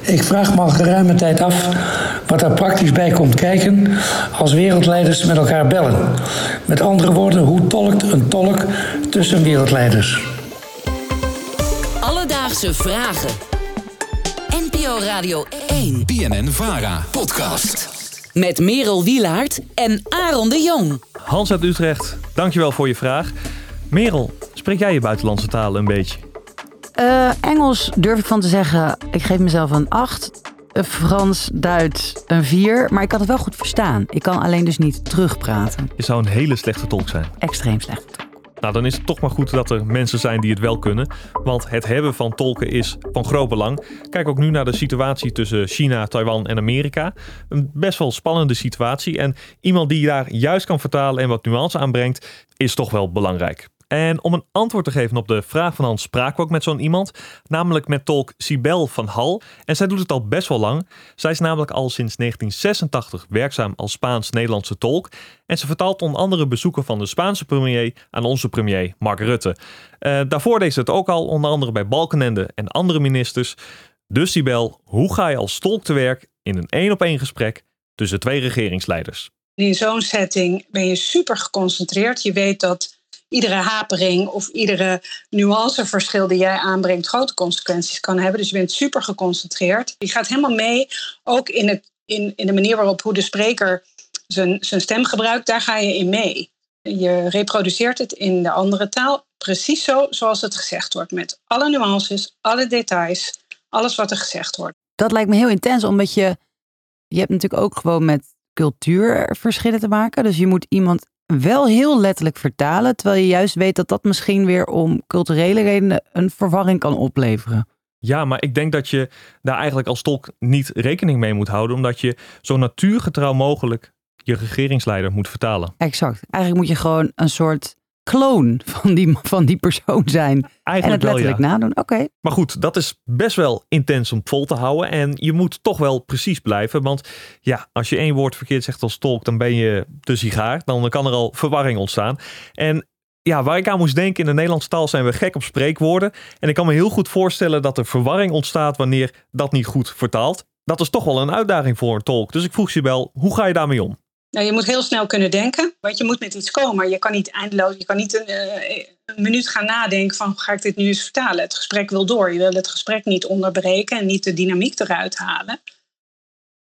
Ik vraag me al geruime tijd af wat er praktisch bij komt kijken als wereldleiders met elkaar bellen. Met andere woorden, hoe tolkt een tolk tussen wereldleiders? Alledaagse vragen. NPO Radio 1. BNN Vara podcast. Met Merel Wielaert en Aaron de Jong. Hans uit Utrecht, dankjewel voor je vraag. Merel, spreek jij je buitenlandse talen een beetje? Uh, Engels durf ik van te zeggen, ik geef mezelf een 8. Frans, Duits een 4. Maar ik kan het wel goed verstaan. Ik kan alleen dus niet terugpraten. Je zou een hele slechte tolk zijn. Extreem slechte tolk. Nou, dan is het toch maar goed dat er mensen zijn die het wel kunnen. Want het hebben van tolken is van groot belang. Kijk ook nu naar de situatie tussen China, Taiwan en Amerika. Een best wel spannende situatie. En iemand die daar juist kan vertalen en wat nuance aanbrengt, is toch wel belangrijk. En om een antwoord te geven op de vraag van Hans spraken we ook met zo'n iemand, namelijk met tolk Sibel van Hal. En zij doet het al best wel lang. Zij is namelijk al sinds 1986 werkzaam als Spaans-Nederlandse tolk. En ze vertaalt onder andere bezoeken van de Spaanse premier aan onze premier Mark Rutte. Uh, daarvoor deed ze het ook al, onder andere bij Balkenende en andere ministers. Dus Sibel, hoe ga je als tolk te werk in een één op één gesprek tussen twee regeringsleiders? In zo'n setting ben je super geconcentreerd. Je weet dat iedere hapering of iedere nuanceverschil die jij aanbrengt grote consequenties kan hebben. Dus je bent super geconcentreerd. Je gaat helemaal mee, ook in, het, in, in de manier waarop hoe de spreker zijn, zijn stem gebruikt, daar ga je in mee. Je reproduceert het in de andere taal precies zo zoals het gezegd wordt. Met alle nuances, alle details, alles wat er gezegd wordt. Dat lijkt me heel intens, omdat je, je hebt natuurlijk ook gewoon met cultuurverschillen te maken. Dus je moet iemand wel heel letterlijk vertalen, terwijl je juist weet dat dat misschien weer om culturele redenen een verwarring kan opleveren. Ja, maar ik denk dat je daar eigenlijk als tolk niet rekening mee moet houden, omdat je zo natuurgetrouw mogelijk je regeringsleider moet vertalen. Exact. Eigenlijk moet je gewoon een soort kloon van die, van die persoon zijn. Eigenlijk en het letterlijk wel, ja. nadoen. Oké. Maar goed, dat is best wel intens om vol te houden. En je moet toch wel precies blijven. Want ja, als je één woord verkeerd zegt als tolk, dan ben je de sigaar. Dan kan er al verwarring ontstaan. En ja, waar ik aan moest denken, in de Nederlandse taal zijn we gek op spreekwoorden. En ik kan me heel goed voorstellen dat er verwarring ontstaat wanneer dat niet goed vertaalt. Dat is toch wel een uitdaging voor een tolk. Dus ik vroeg je wel, hoe ga je daarmee om? Nou, je moet heel snel kunnen denken, want je moet met iets komen. Je kan niet eindeloos, je kan niet een, uh, een, minuut gaan nadenken van ga ik dit nu eens vertalen. Het gesprek wil door. Je wil het gesprek niet onderbreken en niet de dynamiek eruit halen.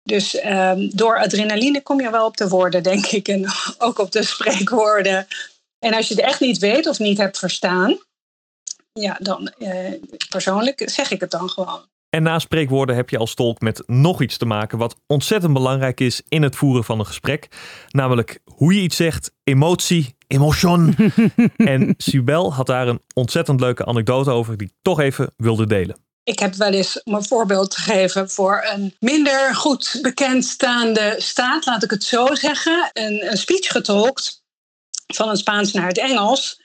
Dus uh, door adrenaline kom je wel op de woorden, denk ik, en ook op de spreekwoorden. En als je het echt niet weet of niet hebt verstaan, ja, dan uh, persoonlijk zeg ik het dan gewoon. En na spreekwoorden heb je als tolk met nog iets te maken wat ontzettend belangrijk is in het voeren van een gesprek. Namelijk hoe je iets zegt, emotie, emotion. en Sibel had daar een ontzettend leuke anekdote over die ik toch even wilde delen. Ik heb wel eens om een voorbeeld gegeven voor een minder goed bekendstaande staat, laat ik het zo zeggen. Een, een speech getolkt van het Spaans naar het Engels.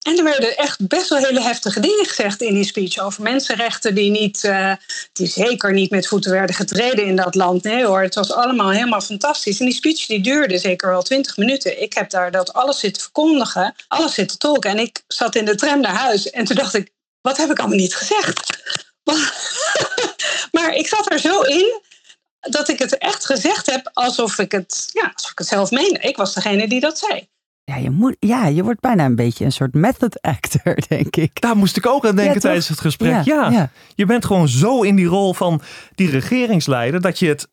En er werden echt best wel hele heftige dingen gezegd in die speech over mensenrechten die, niet, uh, die zeker niet met voeten werden getreden in dat land. Nee hoor, het was allemaal helemaal fantastisch. En die speech die duurde zeker wel twintig minuten. Ik heb daar dat alles zitten verkondigen, alles zitten tolken. En ik zat in de tram naar huis en toen dacht ik, wat heb ik allemaal niet gezegd? maar ik zat er zo in dat ik het echt gezegd heb alsof ik het, ja, alsof ik het zelf meende. Ik was degene die dat zei. Ja je, moet, ja, je wordt bijna een beetje een soort method actor, denk ik. Daar moest ik ook aan denken tijdens het gesprek. Ja, ja, je bent gewoon zo in die rol van die regeringsleider dat je het.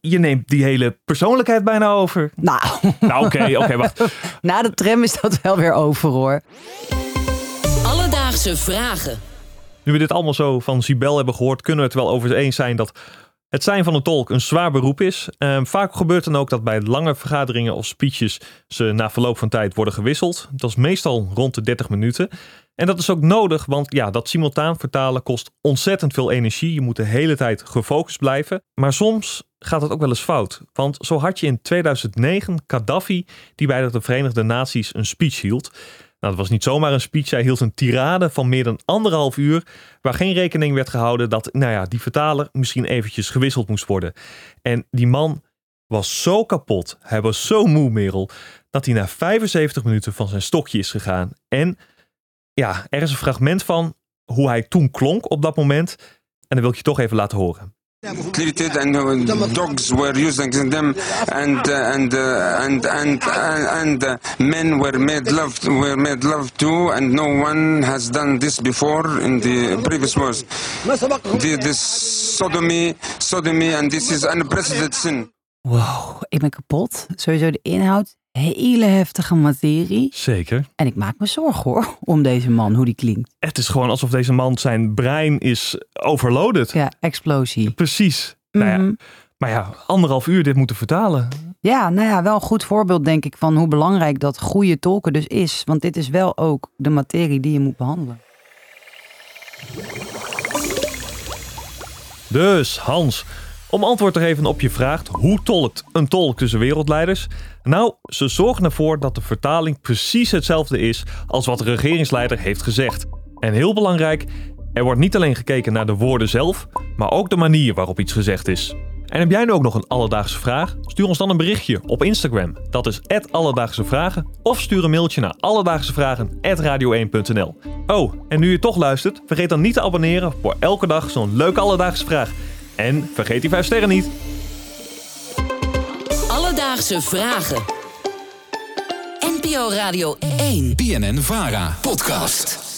Je neemt die hele persoonlijkheid bijna over. Nou, nou oké, oké, wacht. Na de tram is dat wel weer over hoor. Alledaagse vragen. Nu we dit allemaal zo van Sibel hebben gehoord, kunnen we het wel over eens zijn dat het zijn van een tolk een zwaar beroep is. Ehm, vaak gebeurt dan ook dat bij lange vergaderingen of speeches ze na verloop van tijd worden gewisseld. Dat is meestal rond de 30 minuten. En dat is ook nodig, want ja, dat simultaan vertalen kost ontzettend veel energie. Je moet de hele tijd gefocust blijven. Maar soms gaat het ook wel eens fout. Want zo had je in 2009 Gaddafi, die bij de Verenigde Naties een speech hield. Nou, dat was niet zomaar een speech. Hij hield een tirade van meer dan anderhalf uur. Waar geen rekening werd gehouden dat nou ja, die vertaler misschien eventjes gewisseld moest worden. En die man was zo kapot. Hij was zo moe, Merel. Dat hij na 75 minuten van zijn stokje is gegaan. En ja, er is een fragment van hoe hij toen klonk op dat moment. En dat wil ik je toch even laten horen. Treated and uh, dogs were using them and uh, and uh, and and uh, and uh, men were made love were made love to and no one has done this before in the previous wars. The, this sodomy sodomy and this is unprecedented sin. Wow, ik ben kapot. Sowieso de inhoud, hele heftige materie. Zeker. En ik maak me zorgen hoor, om deze man, hoe die klinkt. Het is gewoon alsof deze man zijn brein is overloaded. Ja, explosie. Precies. Nou ja, Mhm. maar ja, anderhalf uur dit moeten vertalen. Ja, nou ja, wel een goed voorbeeld denk ik van hoe belangrijk dat goede tolken dus is. Want dit is wel ook de materie die je moet behandelen. Dus Hans, om antwoord te geven op je vraag, hoe tolkt een tolk tussen wereldleiders? Nou, ze zorgen ervoor dat de vertaling precies hetzelfde is als wat de regeringsleider heeft gezegd. En heel belangrijk, er wordt niet alleen gekeken naar de woorden zelf, maar ook de manier waarop iets gezegd is. En heb jij nu ook nog een alledaagse vraag? Stuur ons dan een berichtje op Instagram. Dat is Alledaagse Vragen. Of stuur een mailtje naar alledaagsevragen.radio1.nl. Oh, en nu je toch luistert, vergeet dan niet te abonneren voor elke dag zo'n leuke alledaagse vraag. En vergeet die 5 sterren niet. Alledaagse vragen. NPO Radio 1. BNN Vara podcast.